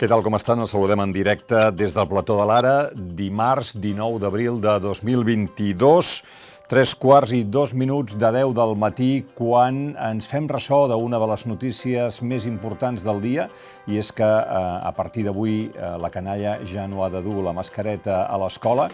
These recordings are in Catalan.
Què tal, com estan? Els saludem en directe des del plató de l'Ara, dimarts 19 d'abril de 2022, tres quarts i dos minuts de 10 del matí, quan ens fem ressò d'una de les notícies més importants del dia, i és que eh, a partir d'avui eh, la canalla ja no ha de dur la mascareta a l'escola,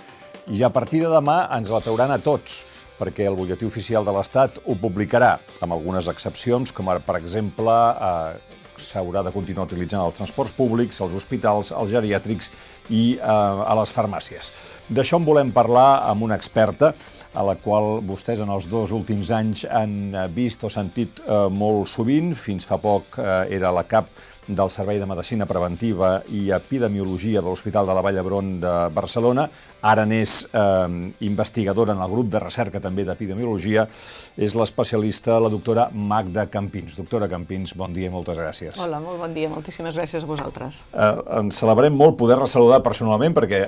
i a partir de demà ens la trauran a tots perquè el butlletí oficial de l'Estat ho publicarà, amb algunes excepcions, com ara, per exemple, eh, s'haurà de continuar utilitzant els transports públics, els hospitals, els geriàtrics i eh, a les farmàcies. D'això en volem parlar amb una experta a la qual vostès en els dos últims anys han vist o sentit eh, molt sovint. Fins fa poc eh, era la cap del Servei de Medicina Preventiva i Epidemiologia de l'Hospital de la Vall d'Hebron de Barcelona. Ara n'és eh, investigadora en el grup de recerca també d'Epidemiologia. És l'especialista, la doctora Magda Campins. Doctora Campins, bon dia i moltes gràcies. Hola, molt bon dia. Moltíssimes gràcies a vosaltres. Eh, ens celebrem molt poder-la saludar personalment perquè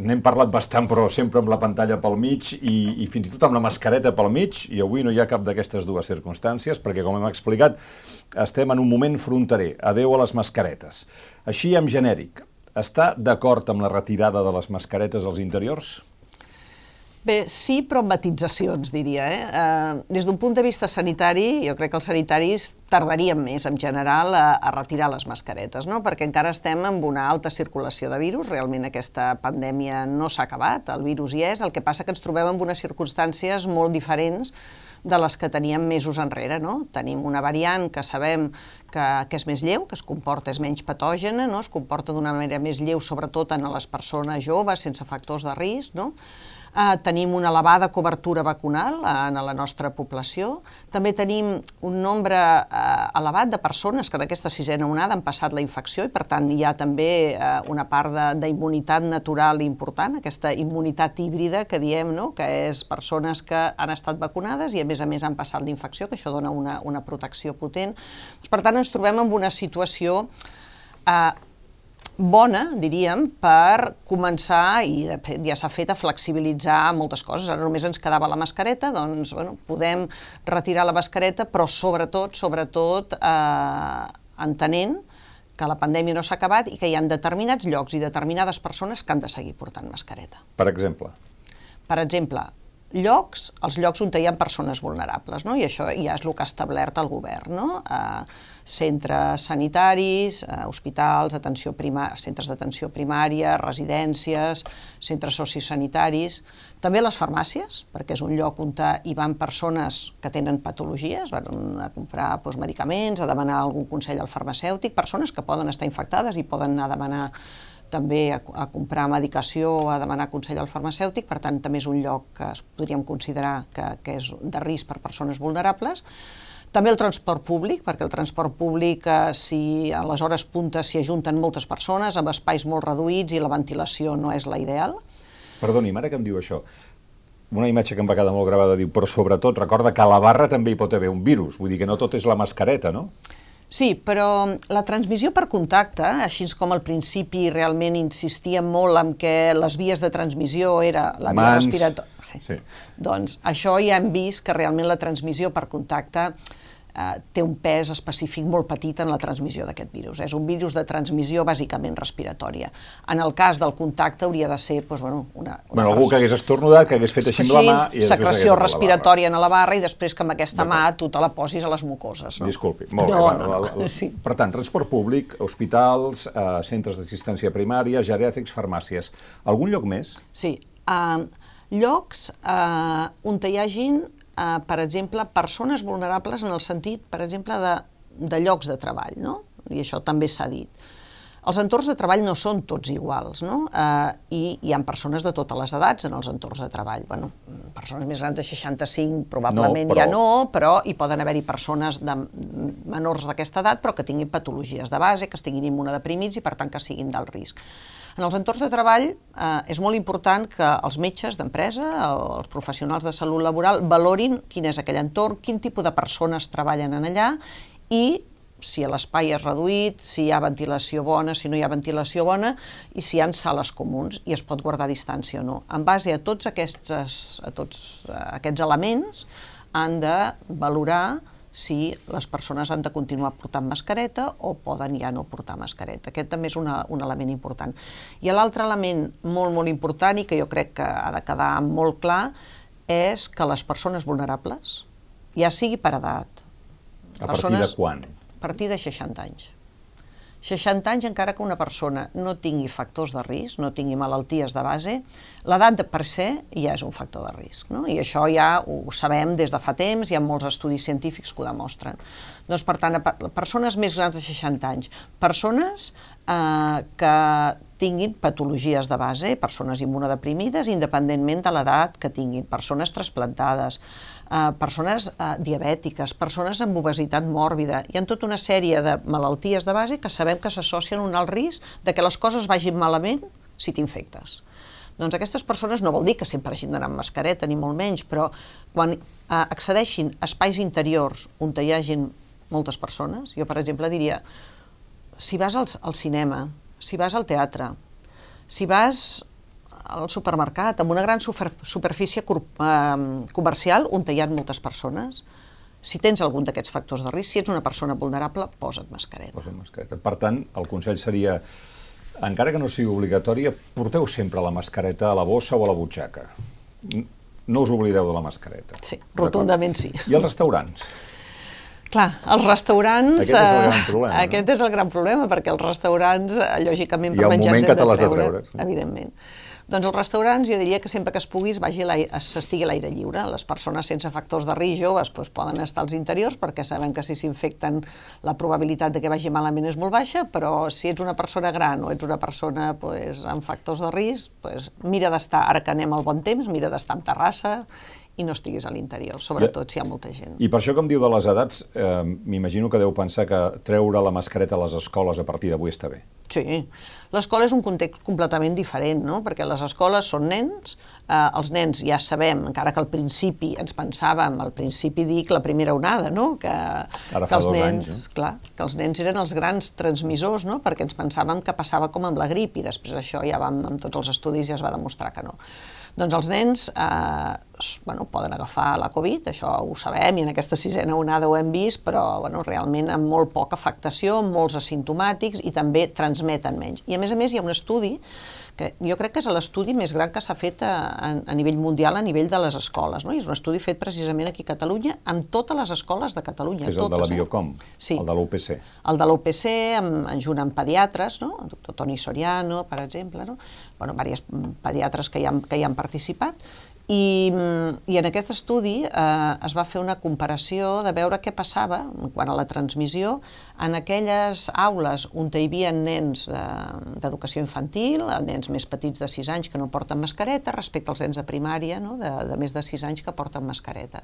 n'hem parlat bastant però sempre amb la pantalla pel mig i, i fins i tot amb la mascareta pel mig i avui no hi ha cap d'aquestes dues circumstàncies perquè, com hem explicat, estem en un moment fronterer. Adeu a les mascaretes. Així, en genèric, està d'acord amb la retirada de les mascaretes als interiors? Bé, sí, però amb matitzacions, diria. Eh? Eh, des d'un punt de vista sanitari, jo crec que els sanitaris tardaríem més, en general, a, a retirar les mascaretes, no? perquè encara estem amb una alta circulació de virus, realment aquesta pandèmia no s'ha acabat, el virus hi és, el que passa que ens trobem en unes circumstàncies molt diferents de les que teníem mesos enrere. No? Tenim una variant que sabem que, que és més lleu, que es comporta, és menys patògena, no? es comporta d'una manera més lleu, sobretot en les persones joves, sense factors de risc, no? Eh, tenim una elevada cobertura vacunal eh, en la nostra població. També tenim un nombre eh, elevat de persones que en aquesta sisena onada han passat la infecció i, per tant, hi ha també eh, una part d'immunitat natural important, aquesta immunitat híbrida que diem, no? que és persones que han estat vacunades i, a més a més, han passat la infecció, que això dona una, una protecció potent. Doncs, per tant, ens trobem en una situació eh, bona, diríem, per començar, i de fet ja s'ha fet, a flexibilitzar moltes coses. Ara només ens quedava la mascareta, doncs bueno, podem retirar la mascareta, però sobretot, sobretot, eh, entenent que la pandèmia no s'ha acabat i que hi ha determinats llocs i determinades persones que han de seguir portant mascareta. Per exemple? Per exemple, llocs, els llocs on hi ha persones vulnerables, no? i això ja és el que ha establert el govern. No? Eh, centres sanitaris, eh, hospitals, atenció centres d'atenció primària, residències, centres sociosanitaris, també les farmàcies, perquè és un lloc on hi van persones que tenen patologies, van a comprar doncs, medicaments, a demanar algun consell al farmacèutic, persones que poden estar infectades i poden anar a demanar també a, a comprar medicació, a demanar consell al farmacèutic, per tant també és un lloc que es podríem considerar que, que és de risc per persones vulnerables, també el transport públic, perquè el transport públic, eh, si a les hores puntes s'hi ajunten moltes persones, amb espais molt reduïts i la ventilació no és la ideal. Perdoni, ara que em diu això, una imatge que em va quedar molt gravada, diu, però sobretot recorda que a la barra també hi pot haver un virus, vull dir que no tot és la mascareta, no? Sí, però la transmissió per contacte, així com al principi realment insistia molt en que les vies de transmissió era la via respiratòria, sí. sí. doncs això ja hem vist que realment la transmissió per contacte eh, té un pes específic molt petit en la transmissió d'aquest virus. És un virus de transmissió bàsicament respiratòria. En el cas del contacte hauria de ser doncs, bueno, una, una... Bueno, algú que hagués estornudat, que hagués fet així amb la mà... I secreció respiratòria a la barra i després que amb aquesta mà tu te la posis a les mucoses. No? Disculpi, molt no, bé. No, no, no. Sí. Per tant, transport públic, hospitals, eh, centres d'assistència primària, geriàtrics, farmàcies. Algun lloc més? Sí. Uh, llocs uh, on hi hagin eh, per exemple, persones vulnerables en el sentit, per exemple, de, de llocs de treball, no? I això també s'ha dit. Els entorns de treball no són tots iguals, no? Eh, I hi ha persones de totes les edats en els entorns de treball. Bueno, persones més grans de 65 probablement no, però... ja no, però hi poden haver-hi persones de menors d'aquesta edat però que tinguin patologies de base, que estiguin immunodeprimits i per tant que siguin d'alt risc. En els entorns de treball eh, és molt important que els metges d'empresa o els professionals de salut laboral valorin quin és aquell entorn, quin tipus de persones treballen en allà i si l'espai és reduït, si hi ha ventilació bona, si no hi ha ventilació bona i si hi ha sales comuns i es pot guardar distància o no. En base a tots aquests, a tots aquests elements han de valorar si les persones han de continuar portant mascareta o poden ja no portar mascareta. Aquest també és una, un element important. I l'altre element molt, molt important i que jo crec que ha de quedar molt clar és que les persones vulnerables, ja sigui per edat... A partir de quan? Partir de 60 anys. 60 anys, encara que una persona no tingui factors de risc, no tingui malalties de base, l'edat de per se ja és un factor de risc. No? I això ja ho sabem des de fa temps, hi ha molts estudis científics que ho demostren. Doncs, per tant, persones més grans de 60 anys, persones eh, que tinguin patologies de base, persones immunodeprimides, independentment de l'edat que tinguin, persones trasplantades, eh, persones eh, diabètiques, persones amb obesitat mòrbida. Hi ha tota una sèrie de malalties de base que sabem que s'associen un alt risc de que les coses vagin malament si t'infectes. Doncs aquestes persones no vol dir que sempre hagin d'anar amb mascareta, ni molt menys, però quan eh, accedeixin a espais interiors on hi hagin moltes persones, jo per exemple diria, si vas al, al cinema, si vas al teatre, si vas al supermercat, amb una gran super, superfície cor, eh, comercial on hi ha moltes persones, si tens algun d'aquests factors de risc, si ets una persona vulnerable, posa't mascareta. Posa't mascareta. Per tant, el consell seria, encara que no sigui obligatòria, porteu sempre la mascareta a la bossa o a la butxaca. No us oblideu de la mascareta. Sí, rotundament sí. I els restaurants? Clar, els restaurants... Aquest és el gran eh, problema. Uh, aquest és el gran problema, perquè els restaurants, uh, lògicament, per menjar. Hi ha un moment que te l'has de treure. Sí. Evidentment. Doncs els restaurants, jo diria que sempre que es puguis s'estigui a l'aire lliure. Les persones sense factors de risc joves doncs, poden estar als interiors perquè sabem que si s'infecten la probabilitat de que vagi malament és molt baixa, però si ets una persona gran o ets una persona doncs, amb factors de risc, doncs, mira d'estar, ara que anem al bon temps, mira d'estar en terrassa i no estiguis a l'interior, sobretot si hi ha molta gent. I per això, com diu de les edats, eh, m'imagino que deu pensar que treure la mascareta a les escoles a partir d'avui està bé. Sí, l'escola és un context completament diferent, no? perquè les escoles són nens, eh, els nens ja sabem, encara que al principi ens pensàvem, al principi dic la primera onada, no? que, Ara que els nens, anys, eh? clar, que els nens eren els grans transmissors, no? perquè ens pensàvem que passava com amb la grip i després això ja vam, amb tots els estudis ja es va demostrar que no. Doncs els nens eh, bueno, poden agafar la Covid, això ho sabem, i en aquesta sisena onada ho hem vist, però bueno, realment amb molt poca afectació, molts asimptomàtics i també transmeten menys. I a més a més hi ha un estudi que jo crec que és l'estudi més gran que s'ha fet a, a, a nivell mundial, a nivell de les escoles. No? I és un estudi fet precisament aquí a Catalunya, amb totes les escoles de Catalunya. Que és totes, el de la eh? Biocom, eh? sí. el de l'UPC. El de l'UPC, junt amb pediatres, no? el doctor Toni Soriano, per exemple, no? bueno, diversos pediatres que hi han, que hi han participat, i, I en aquest estudi eh, es va fer una comparació de veure què passava quan a la transmissió en aquelles aules on hi havia nens d'educació de, infantil, nens més petits de 6 anys que no porten mascareta, respecte als nens de primària no? de, de més de 6 anys que porten mascareta.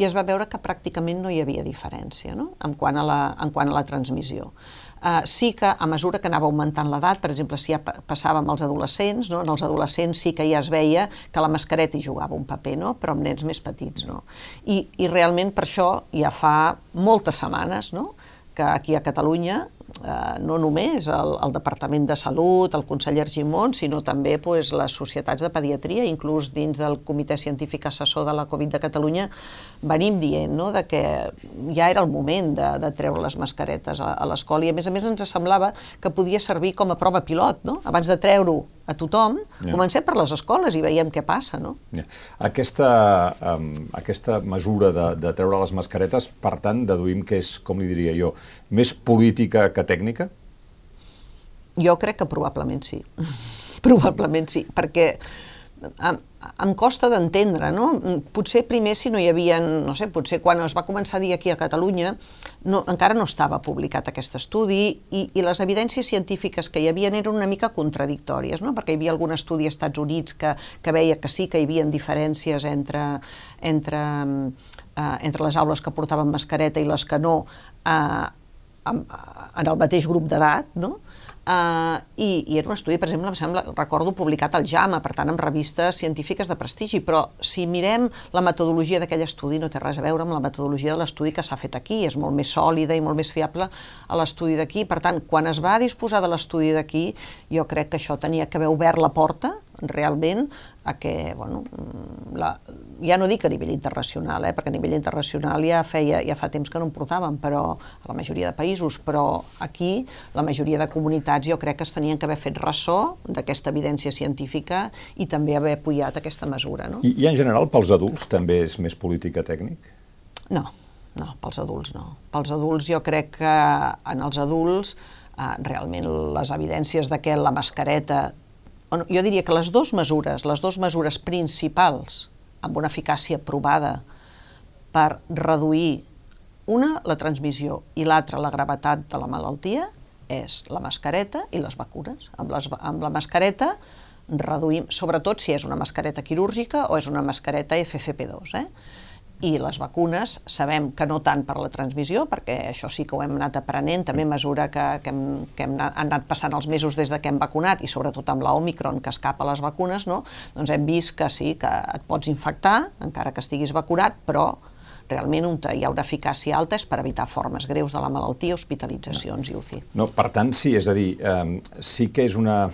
I es va veure que pràcticament no hi havia diferència no? en, quant a la, en quant a la transmissió eh, sí que a mesura que anava augmentant l'edat, per exemple, si ja passava amb els adolescents, no? en els adolescents sí que ja es veia que la mascareta hi jugava un paper, no? però amb nens més petits no. I, I realment per això ja fa moltes setmanes no? que aquí a Catalunya no només el, el Departament de Salut, el conseller Argimon, sinó també pues, les societats de pediatria, inclús dins del Comitè Científic Assessor de la Covid de Catalunya, venim dient no, de que ja era el moment de, de treure les mascaretes a, a l'escola i a més a més ens semblava que podia servir com a prova pilot, no? abans de treure-ho a tothom, yeah. comencem per les escoles i veiem què passa. No? Yeah. Aquesta, um, aquesta mesura de, de treure les mascaretes, per tant, deduïm que és, com li diria jo, més política que tècnica? Jo crec que probablement sí. probablement sí, perquè em, em costa d'entendre, no? Potser primer si no hi havia, no sé, potser quan es va començar a dir aquí a Catalunya no, encara no estava publicat aquest estudi i, i les evidències científiques que hi havia eren una mica contradictòries, no? perquè hi havia algun estudi als Estats Units que, que veia que sí que hi havia diferències entre, entre, eh, entre les aules que portaven mascareta i les que no, eh, en el mateix grup d'edat, no? Uh, i, i era un estudi, per exemple, em sembla, recordo publicat al JAMA, per tant, en revistes científiques de prestigi, però si mirem la metodologia d'aquell estudi no té res a veure amb la metodologia de l'estudi que s'ha fet aquí, és molt més sòlida i molt més fiable a l'estudi d'aquí, per tant, quan es va disposar de l'estudi d'aquí, jo crec que això tenia que haver obert la porta realment a que, bueno, la, ja no dic a nivell internacional, eh, perquè a nivell internacional ja, feia, ja fa temps que no en portàvem, però a la majoria de països, però aquí la majoria de comunitats jo crec que es tenien que haver fet ressò d'aquesta evidència científica i també haver apoyat aquesta mesura. No? I, I en general pels adults també és més política tècnic? No, no, pels adults no. Pels adults jo crec que en els adults realment les evidències de que la mascareta jo diria que les dues mesures, les dues mesures principals amb una eficàcia provada per reduir una, la transmissió, i l'altra, la gravetat de la malaltia, és la mascareta i les vacunes. Amb, les, amb la mascareta reduïm, sobretot si és una mascareta quirúrgica o és una mascareta FFP2, eh? I les vacunes sabem que no tant per la transmissió, perquè això sí que ho hem anat aprenent, també a mesura que, que, hem, que hem anat, anat passant els mesos des de que hem vacunat, i sobretot amb la Omicron, que escapa a les vacunes, no? doncs hem vist que sí, que et pots infectar, encara que estiguis vacunat, però realment on hi ha una eficàcia alta és per evitar formes greus de la malaltia, hospitalitzacions no. i UCI. No, per tant, sí, és a dir, eh, sí que és una,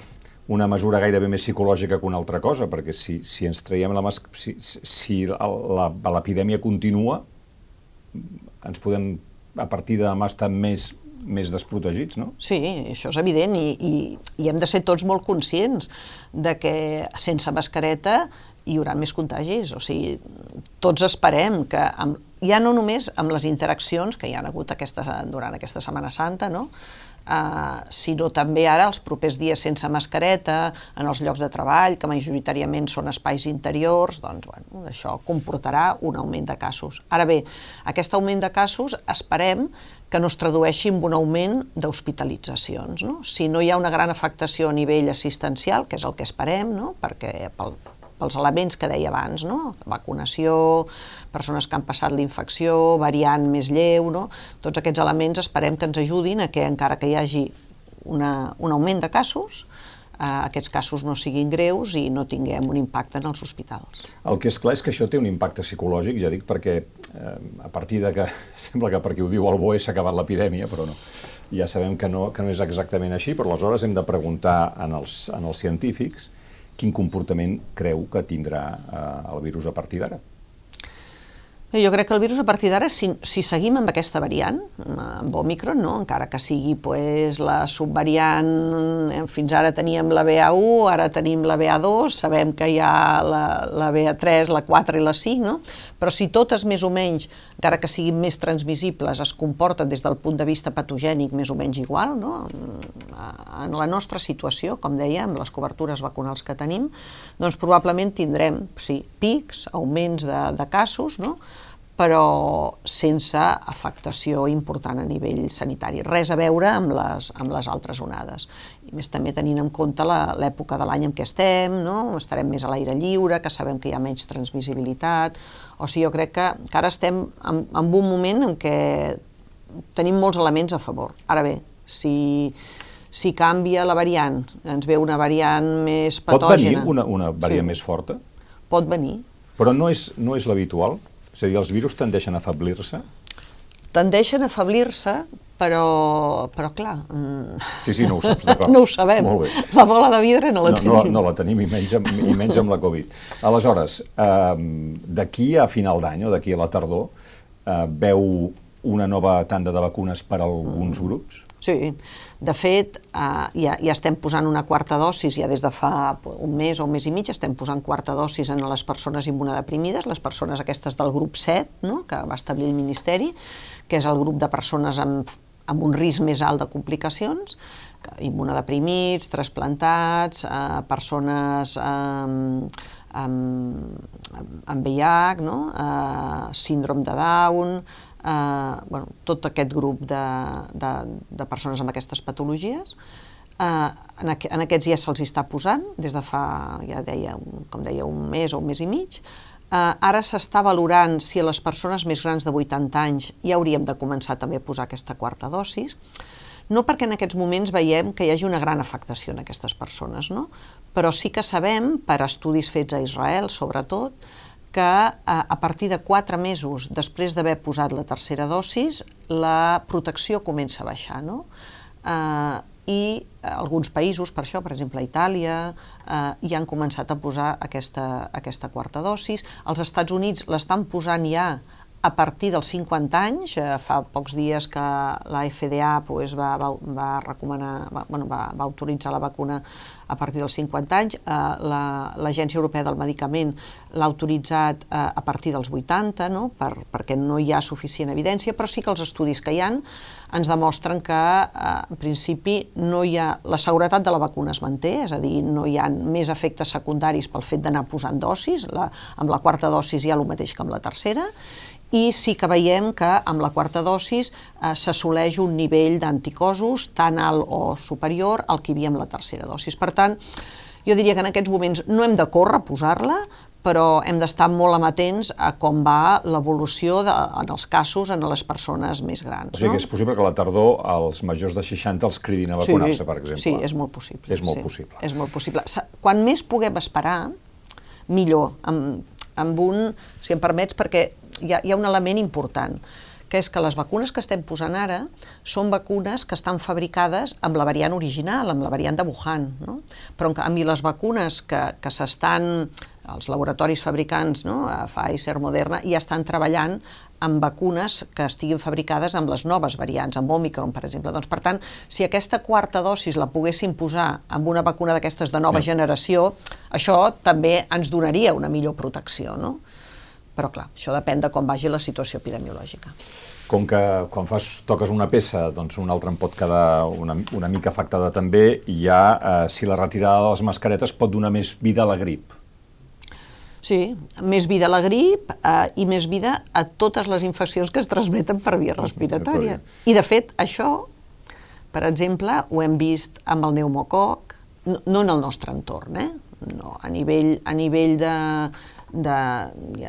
una mesura gairebé més psicològica que una altra cosa, perquè si, si ens traiem la si, si l'epidèmia continua, ens podem a partir de demà estar més, més desprotegits, no? Sí, això és evident i, i, i hem de ser tots molt conscients de que sense mascareta hi haurà més contagis. O sigui, tots esperem que, amb, ja no només amb les interaccions que hi ha hagut aquesta, durant aquesta Setmana Santa, no? Uh, sinó també ara els propers dies sense mascareta, en els llocs de treball, que majoritàriament són espais interiors, doncs bueno, això comportarà un augment de casos. Ara bé, aquest augment de casos esperem que no es tradueixi en un augment d'hospitalitzacions. No? Si no hi ha una gran afectació a nivell assistencial, que és el que esperem, no? perquè pel, pels elements que deia abans, no? vacunació, persones que han passat la infecció, variant més lleu, no? tots aquests elements esperem que ens ajudin a que encara que hi hagi una, un augment de casos, eh, aquests casos no siguin greus i no tinguem un impacte en els hospitals. El que és clar és que això té un impacte psicològic, ja dic, perquè eh, a partir de que sembla que perquè ho diu el BOE s'ha acabat l'epidèmia, però no. Ja sabem que no, que no és exactament així, però aleshores hem de preguntar en els, en els científics quin comportament creu que tindrà eh, el virus a partir d'ara? Jo crec que el virus a partir d'ara, si, si seguim amb aquesta variant, amb Omicron, no? encara que sigui pues, la subvariant, eh, fins ara teníem la BA1, ara tenim la BA2, sabem que hi ha la, la BA3, la 4 i la 5, no? Però si totes més o menys, encara que siguin més transmissibles, es comporten des del punt de vista patogènic més o menys igual, no? en la nostra situació, com deia, amb les cobertures vacunals que tenim, doncs probablement tindrem sí, pics, augments de, de casos, no? però sense afectació important a nivell sanitari. Res a veure amb les, amb les altres onades. I més també tenint en compte l'època de l'any en què estem, no? estarem més a l'aire lliure, que sabem que hi ha menys transmissibilitat, o sigui, jo crec que, que ara estem en, en un moment en què tenim molts elements a favor. Ara bé, si, si canvia la variant, ens ve una variant més patògena... Pot venir una, una variant sí. més forta? Pot venir. Però no és, no és l'habitual? És a dir, els virus tendeixen a afablir-se? Tendeixen a afablir-se, però, però clar... Mm... Sí, sí, no ho saps, d'acord. no ho sabem. Molt bé. La bola de vidre no la no, tenim. No, no la tenim, i menys amb, i menys amb la Covid. Aleshores, eh, d'aquí a final d'any o d'aquí a la tardor, eh, veu una nova tanda de vacunes per a alguns mm. grups? Sí, de fet, eh, ja, ja estem posant una quarta dosis, ja des de fa un mes o un mes i mig, estem posant quarta dosis en les persones immunodeprimides, les persones aquestes del grup 7, no? que va establir el Ministeri, que és el grup de persones amb, amb un risc més alt de complicacions, immunodeprimits, trasplantats, eh, persones eh, amb, amb VIH, no? eh, síndrom de Down, eh, bueno, tot aquest grup de, de, de persones amb aquestes patologies. Eh, en, aqu en aquests ja se'ls està posant, des de fa, ja deia, un, com deia, un mes o un mes i mig. Eh, ara s'està valorant si a les persones més grans de 80 anys ja hauríem de començar també a posar aquesta quarta dosis, no perquè en aquests moments veiem que hi hagi una gran afectació en aquestes persones, no? però sí que sabem, per estudis fets a Israel sobretot, que a, eh, a partir de 4 mesos després d'haver posat la tercera dosis, la protecció comença a baixar. No? Eh, i alguns països, per això, per exemple, Itàlia, eh, ja han començat a posar aquesta, aquesta quarta dosis. Els Estats Units l'estan posant ja a partir dels 50 anys, eh, fa pocs dies que la FDA pues, va, va, va recomanar, va, bueno, va, va autoritzar la vacuna a partir dels 50 anys, eh, l'Agència la, Europea del Medicament l'ha autoritzat eh, a partir dels 80, no? per, perquè no hi ha suficient evidència, però sí que els estudis que hi han ens demostren que, eh, en principi, no hi ha... la seguretat de la vacuna es manté, és a dir, no hi ha més efectes secundaris pel fet d'anar posant dosis, la, amb la quarta dosis hi ha el mateix que amb la tercera, i sí que veiem que amb la quarta dosis eh, s'assoleix un nivell d'anticosos tan alt o superior al que hi havia amb la tercera dosis. Per tant, jo diria que en aquests moments no hem de córrer a posar-la, però hem d'estar molt amatents a com va l'evolució en els casos en les persones més grans. O sigui no? que és possible que a la tardor els majors de 60 els cridin a vacunar-se, sí, per exemple. Sí, és molt possible. És molt sí, possible. És molt possible. Quan més puguem esperar, millor. Amb, amb un, si em permets, perquè hi ha, hi ha un element important, que és que les vacunes que estem posant ara són vacunes que estan fabricades amb la variant original, amb la variant de Wuhan. No? Però en canvi les vacunes que, que s'estan, els laboratoris fabricants, no? Pfizer, Moderna, ja estan treballant amb vacunes que estiguin fabricades amb les noves variants, amb Omicron, per exemple. Doncs, per tant, si aquesta quarta dosis la poguéssim posar amb una vacuna d'aquestes de nova generació, això també ens donaria una millor protecció, no? Però clar, això depèn de com vagi la situació epidemiològica. Com que quan fas, toques una peça, doncs un altre en pot quedar una, una mica afectada també, i ja, eh, si la retirada de les mascaretes pot donar més vida a la grip. Sí, més vida a la grip eh, i més vida a totes les infeccions que es transmeten per via respiratòria. I, de fet, això, per exemple, ho hem vist amb el pneumococ, no, no en el nostre entorn, eh? no, a nivell, a nivell de, de,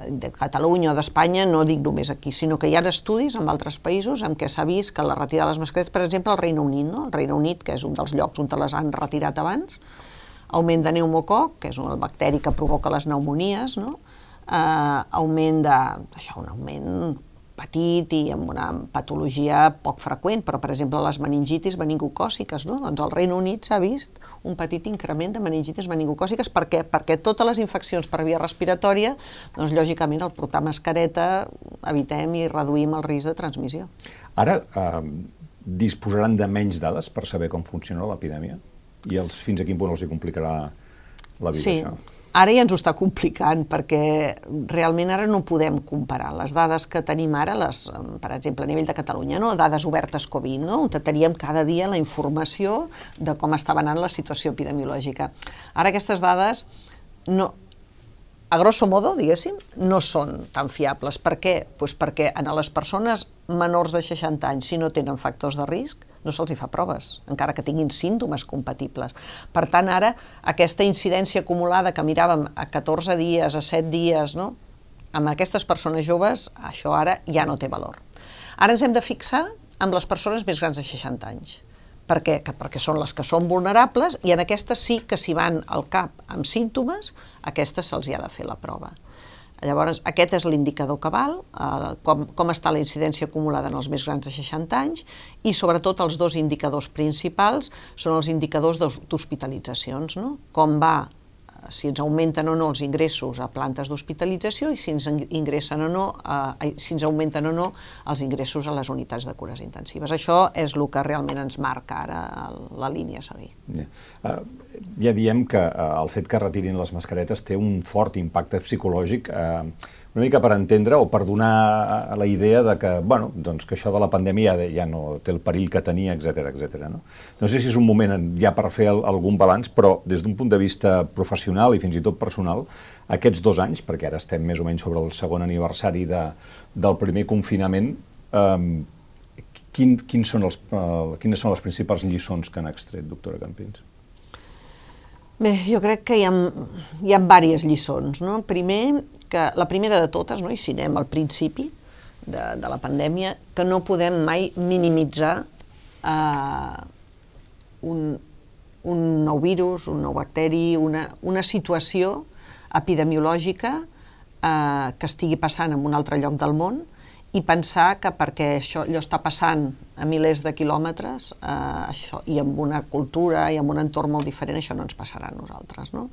de Catalunya o d'Espanya, no dic només aquí, sinó que hi ha estudis en altres països en què s'ha vist que la retirada de les mascaretes, per exemple, al Regne Unit, no? el Regne Unit, que és un dels llocs on les han retirat abans, augment de pneumococ, que és un bacteri que provoca les pneumonies, no? eh, augment de, això, un augment petit i amb una patologia poc freqüent, però per exemple les meningitis meningocòciques, no? doncs al Regne Unit s'ha vist un petit increment de meningitis meningocòciques, per què? Perquè totes les infeccions per via respiratòria, doncs lògicament al portar mascareta evitem i reduïm el risc de transmissió. Ara eh, disposaran de menys dades per saber com funciona l'epidèmia? I els, fins a quin punt els hi complicarà la vida, sí. això? Ara ja ens ho està complicant perquè realment ara no podem comparar les dades que tenim ara, les, per exemple, a nivell de Catalunya, no? dades obertes Covid, no? on teníem cada dia la informació de com estava anant la situació epidemiològica. Ara aquestes dades no, a grosso modo, diguéssim, no són tan fiables. Per què? Pues perquè a les persones menors de 60 anys, si no tenen factors de risc, no se'ls fa proves, encara que tinguin símptomes compatibles. Per tant, ara, aquesta incidència acumulada que miràvem a 14 dies, a 7 dies, no? amb aquestes persones joves, això ara ja no té valor. Ara ens hem de fixar amb les persones més grans de 60 anys. Per què? Que perquè són les que són vulnerables i en aquestes sí que si van al cap amb símptomes, aquestes se'ls ha de fer la prova. Llavors, aquest és l'indicador que val, eh, com, com està la incidència acumulada en els més grans de 60 anys, i sobretot els dos indicadors principals són els indicadors d'hospitalitzacions, no? com va si ens augmenten o no els ingressos a plantes d'hospitalització i si ens ingressen o no, eh, si ens augmenten o no els ingressos a les unitats de cures intensives. Això és el que realment ens marca ara la línia a seguir. Ja, uh, ja diem que uh, el fet que retirin les mascaretes té un fort impacte psicològic uh, una mica per entendre o per donar la idea de que, bueno, doncs que això de la pandèmia ja, ja no té el perill que tenia, etc etc. No? no sé si és un moment ja per fer el, algun balanç, però des d'un punt de vista professional i fins i tot personal, aquests dos anys, perquè ara estem més o menys sobre el segon aniversari de, del primer confinament, eh, quin, quins són els, eh, quines són les principals lliçons que han extret, doctora Campins? Bé, jo crec que hi ha, hi ha diverses lliçons. No? Primer, que la primera de totes, no? i si anem al principi de, de la pandèmia, que no podem mai minimitzar eh, un, un nou virus, un nou bacteri, una, una situació epidemiològica eh, que estigui passant en un altre lloc del món i pensar que perquè això allò està passant a milers de quilòmetres, eh, això, i amb una cultura i amb un entorn molt diferent, això no ens passarà a nosaltres. No?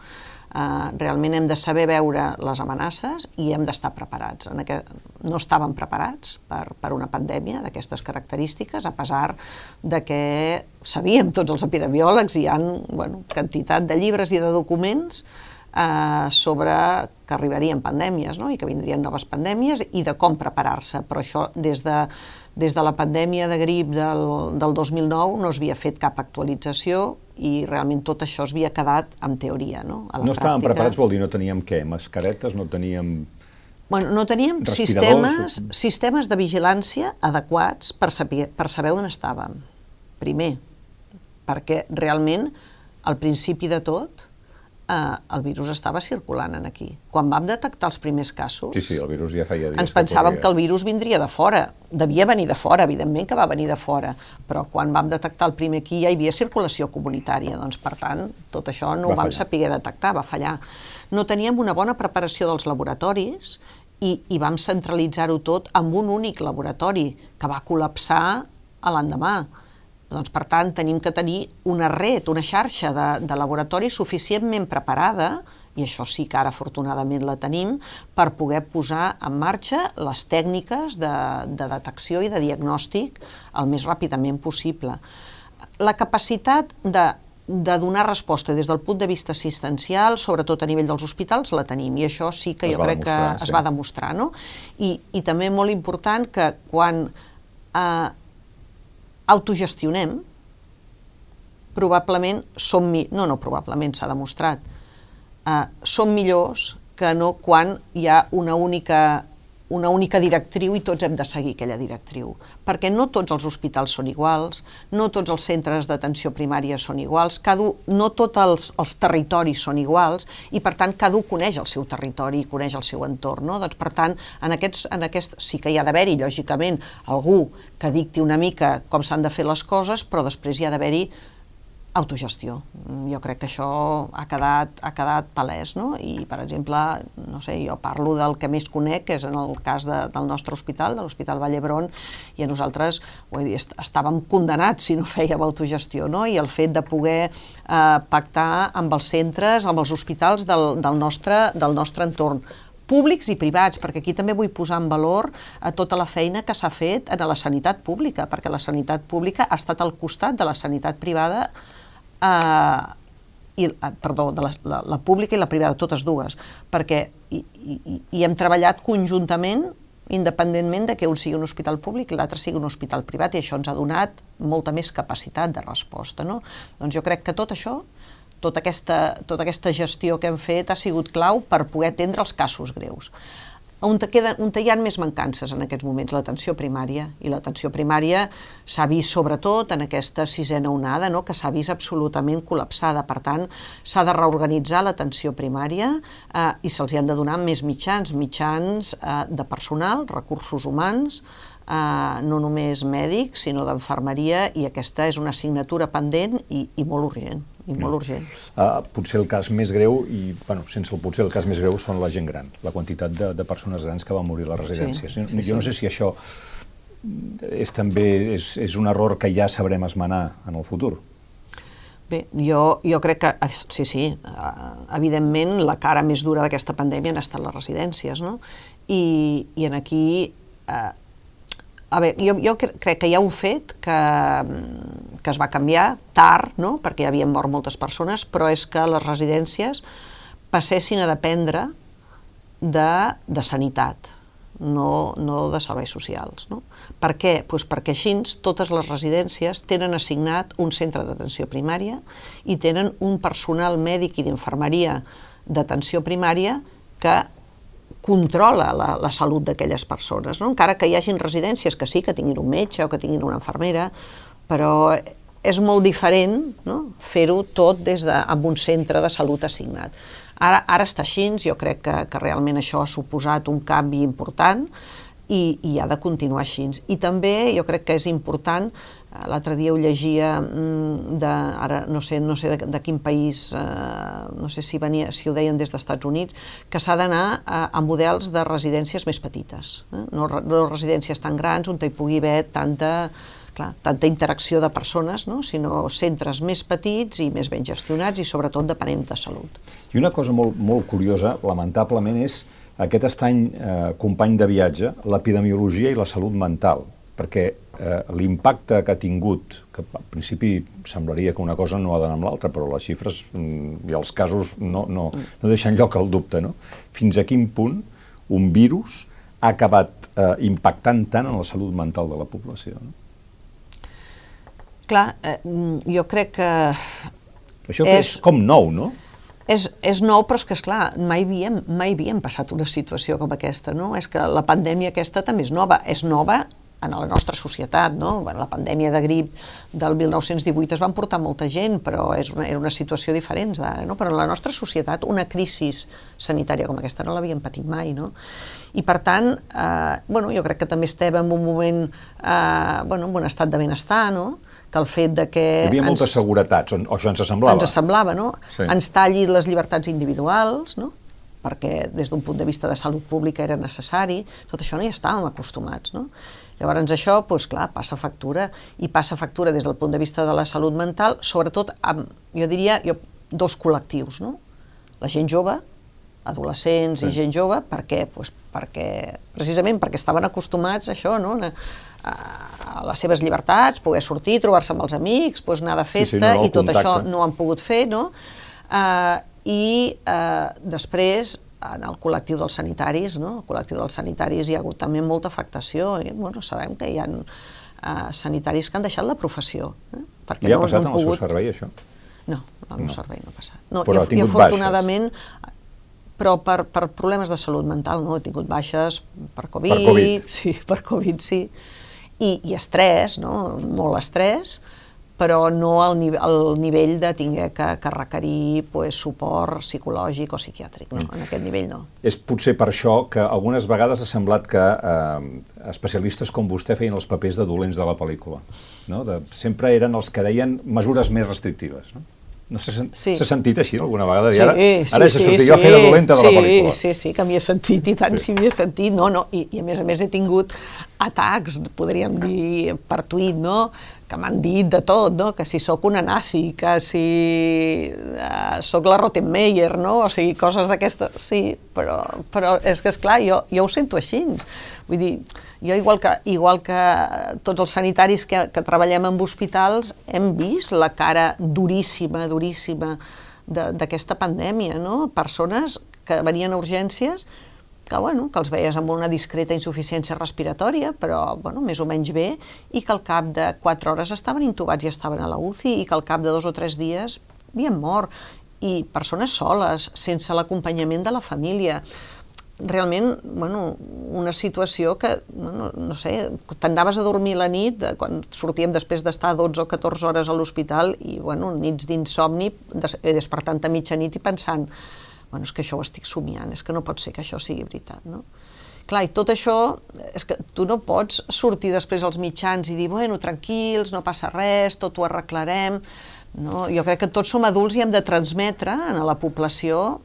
Eh, realment hem de saber veure les amenaces i hem d'estar preparats. En aquest, no estàvem preparats per, per una pandèmia d'aquestes característiques, a pesar de que sabíem tots els epidemiòlegs, hi ha bueno, quantitat de llibres i de documents eh, sobre que arribarien pandèmies no? i que vindrien noves pandèmies i de com preparar-se, però això des de des de la pandèmia de grip del, del 2009 no es havia fet cap actualització i realment tot això es havia quedat en teoria. No, a la no estàvem preparats, vol dir, no teníem què? Mascaretes, no teníem... Bueno, no teníem sistemes, sistemes de vigilància adequats per saber, per saber on estàvem. Primer, perquè realment, al principi de tot, eh, el virus estava circulant en aquí. Quan vam detectar els primers casos... Sí, sí, el virus ja feia dies Ens pensàvem que, que el virus vindria de fora. Devia venir de fora, evidentment que va venir de fora. Però quan vam detectar el primer aquí ja hi havia circulació comunitària. Doncs, per tant, tot això no va ho vam fallar. saber detectar, va fallar. No teníem una bona preparació dels laboratoris i, i vam centralitzar-ho tot en un únic laboratori que va col·lapsar a l'endemà. Doncs, per tant, tenim que tenir una red, una xarxa de, de laboratori suficientment preparada, i això sí que ara afortunadament la tenim, per poder posar en marxa les tècniques de, de detecció i de diagnòstic el més ràpidament possible. La capacitat de, de donar resposta des del punt de vista assistencial, sobretot a nivell dels hospitals, la tenim, i això sí que es jo crec que sí. es va demostrar. No? I, I també molt important que quan eh, autogestionem, probablement som... No, no, probablement s'ha demostrat. Uh, som millors que no quan hi ha una única una única directriu i tots hem de seguir aquella directriu. Perquè no tots els hospitals són iguals, no tots els centres d'atenció primària són iguals, cada, no tots els, els territoris són iguals i per tant cada un coneix el seu territori i coneix el seu entorn. No? Doncs per tant, en aquests, en aquest, sí que hi ha d'haver-hi, lògicament, algú que dicti una mica com s'han de fer les coses, però després hi ha d'haver-hi autogestió. Jo crec que això ha quedat, ha quedat palès, no? I, per exemple, no sé, jo parlo del que més conec, que és en el cas de, del nostre hospital, de l'Hospital Vall d'Hebron, i a nosaltres, he dit, estàvem condenats si no fèiem autogestió, no? I el fet de poder eh, pactar amb els centres, amb els hospitals del, del, nostre, del nostre entorn, públics i privats, perquè aquí també vull posar en valor a tota la feina que s'ha fet en la sanitat pública, perquè la sanitat pública ha estat al costat de la sanitat privada eh, i, eh, perdó, de la, la, la pública i la privada, totes dues, perquè i, i, i hem treballat conjuntament independentment de que un sigui un hospital públic i l'altre sigui un hospital privat, i això ens ha donat molta més capacitat de resposta. No? Doncs jo crec que tot això, tota aquesta, tota aquesta gestió que hem fet ha sigut clau per poder atendre els casos greus on, queda, on hi ha més mancances en aquests moments, l'atenció primària. I l'atenció primària s'ha vist sobretot en aquesta sisena onada, no? que s'ha vist absolutament col·lapsada. Per tant, s'ha de reorganitzar l'atenció primària eh, i se'ls han de donar més mitjans, mitjans eh, de personal, recursos humans, eh, no només mèdics, sinó d'enfermeria, i aquesta és una assignatura pendent i, i molt urgent i molt urgent. Uh, potser el cas més greu, i bueno, sense el potser el cas més greu, són la gent gran, la quantitat de, de persones grans que van morir a les residències. Sí, sí, jo no sé si això és també és, és un error que ja sabrem esmenar en el futur. Bé, jo, jo crec que, sí, sí, evidentment la cara més dura d'aquesta pandèmia han estat les residències, no? I, i en aquí eh, a veure, jo, jo crec que hi ha un fet que, que es va canviar tard, no? perquè ja havien mort moltes persones, però és que les residències passessin a dependre de, de sanitat, no, no de serveis socials. No? Per què? Pues perquè així totes les residències tenen assignat un centre d'atenció primària i tenen un personal mèdic i d'infermeria d'atenció primària que controla la, la salut d'aquelles persones, no? encara que hi hagin residències que sí, que tinguin un metge o que tinguin una infermera, però és molt diferent no? fer-ho tot des de, amb un centre de salut assignat. Ara, ara està així, jo crec que, que realment això ha suposat un canvi important i, i ha de continuar així. I també jo crec que és important l'altre dia ho llegia mm, de, ara no sé, no sé de, de quin país, eh, no sé si, venia, si ho deien des dels Estats Units, que s'ha d'anar a, a models de residències més petites, eh? no, no residències tan grans on hi pugui haver tanta... clar, tanta interacció de persones, no? sinó centres més petits i més ben gestionats i sobretot depenent de salut. I una cosa molt, molt curiosa, lamentablement, és aquest estany eh, company de viatge, l'epidemiologia i la salut mental, perquè eh, l'impacte que ha tingut, que al principi semblaria que una cosa no ha d'anar amb l'altra, però les xifres mm, i els casos no, no, no deixen lloc al dubte, no? Fins a quin punt un virus ha acabat eh, impactant tant en la salut mental de la població? No? Clar, eh, jo crec que... Això és, és com nou, no? És, és nou, però és que, esclar, mai havíem, mai havíem passat una situació com aquesta, no? És que la pandèmia aquesta també és nova. És nova en la nostra societat, no? Bueno, la pandèmia de grip del 1918 es van portar molta gent, però és una, era una situació diferent d'ara, no? Però en la nostra societat una crisi sanitària com aquesta no l'havíem patit mai, no? I per tant, eh, bueno, jo crec que també estem en un moment, eh, bueno, en un estat de benestar, no? que el fet de que... Hi havia molta ens, seguretat, o això ens semblava. Ens semblava, no? Sí. Ens talli les llibertats individuals, no? perquè des d'un punt de vista de salut pública era necessari, tot això no hi estàvem acostumats. No? Llavors això, doncs, clar, passa factura, i passa factura des del punt de vista de la salut mental, sobretot amb, jo diria, jo, dos col·lectius, no? La gent jove, adolescents sí. i gent jove, per què? Pues perquè, precisament perquè estaven acostumats a això, no? a les seves llibertats, poder sortir, trobar-se amb els amics, pues anar de festa, sí, sí, no, i tot contacte. això no han pogut fer, no? Uh, I uh, després, en el col·lectiu dels sanitaris, no? el col·lectiu dels sanitaris hi ha hagut també molta afectació, i bueno, sabem que hi ha uh, sanitaris que han deixat la professió. Eh? Perquè I ha no, passat no en el pogut... seu servei, això? No, en el meu no. servei no ha passat. No, Però i, ha tingut i afortunadament, baixes però per, per problemes de salut mental, no? He tingut baixes per Covid, per COVID. sí, per Covid, sí i, i estrès, no? molt estrès, però no al, nive al nivell de tinguer que, que requerir pues, suport psicològic o psiquiàtric, no? Mm. en aquest nivell no. És potser per això que algunes vegades ha semblat que eh, especialistes com vostè feien els papers de dolents de la pel·lícula. No? De, sempre eren els que deien mesures més restrictives. No? No s'ha sí. sentit així alguna vegada? Sí, ara, sí, ara sí, sortir sí, jo a fer de dolenta sí, de la pel·lícula. Sí, sí, que m'hi he sentit, i tant sí. si m'hi he sentit. No, no, i, i a més a més he tingut atacs, podríem dir, per tuit, no?, que m'han dit de tot, no? que si sóc una nazi, que si uh, sóc la Rottenmeier, no? o sigui, coses d'aquestes, sí, però, però és que, és clar, jo, jo ho sento així. Vull dir, jo igual que, igual que tots els sanitaris que, que treballem en hospitals, hem vist la cara duríssima, duríssima d'aquesta pandèmia, no? Persones que venien a urgències que, bueno, que els veies amb una discreta insuficiència respiratòria, però bueno, més o menys bé, i que al cap de 4 hores estaven intubats i estaven a la UCI, i que al cap de dos o tres dies havien mort, i persones soles, sense l'acompanyament de la família. Realment, bueno, una situació que, bueno, no sé, t'anaves a dormir la nit, quan sortíem després d'estar 12 o 14 hores a l'hospital, i, bueno, nits d'insomni, despertant a mitjanit i pensant bueno, és que això ho estic somiant, és que no pot ser que això sigui veritat, no? Clar, i tot això, és que tu no pots sortir després als mitjans i dir, bueno, tranquils, no passa res, tot ho arreglarem, no? Jo crec que tots som adults i hem de transmetre a la població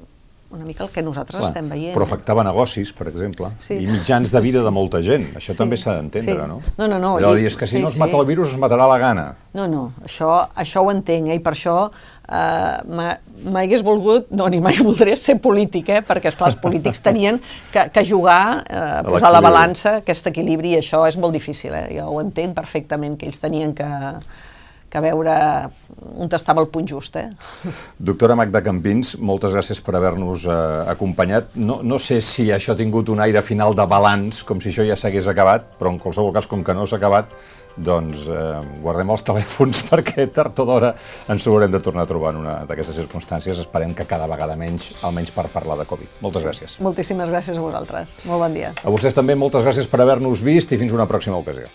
una mica el que nosaltres Clar, estem veient. Però afectava negocis, per exemple, sí. i mitjans de vida de molta gent. Això sí. també s'ha d'entendre, sí. no? No, no, no. Allò I, dir, és que si sí, no es mata sí. el virus, es matarà la gana. No, no, això, això ho entenc, eh? i per això eh, mai hagués volgut, no, ni mai voldria ser polític, eh? perquè, esclar, els polítics tenien que, que jugar, eh, posar la balança, aquest equilibri, i això és molt difícil, eh? jo ho entenc perfectament, que ells tenien que, que veure on estava el punt just. Eh? Doctora Magda Campins, moltes gràcies per haver-nos eh, acompanyat. No, no sé si això ha tingut un aire final de balanç, com si això ja s'hagués acabat, però en qualsevol cas, com que no s'ha acabat, doncs eh, guardem els telèfons perquè tard o d'hora ens haurem de tornar a trobar en una d'aquestes circumstàncies. Esperem que cada vegada menys, almenys per parlar de Covid. Moltes sí. gràcies. Moltíssimes gràcies a vosaltres. Molt bon dia. A vostès també moltes gràcies per haver-nos vist i fins una pròxima ocasió.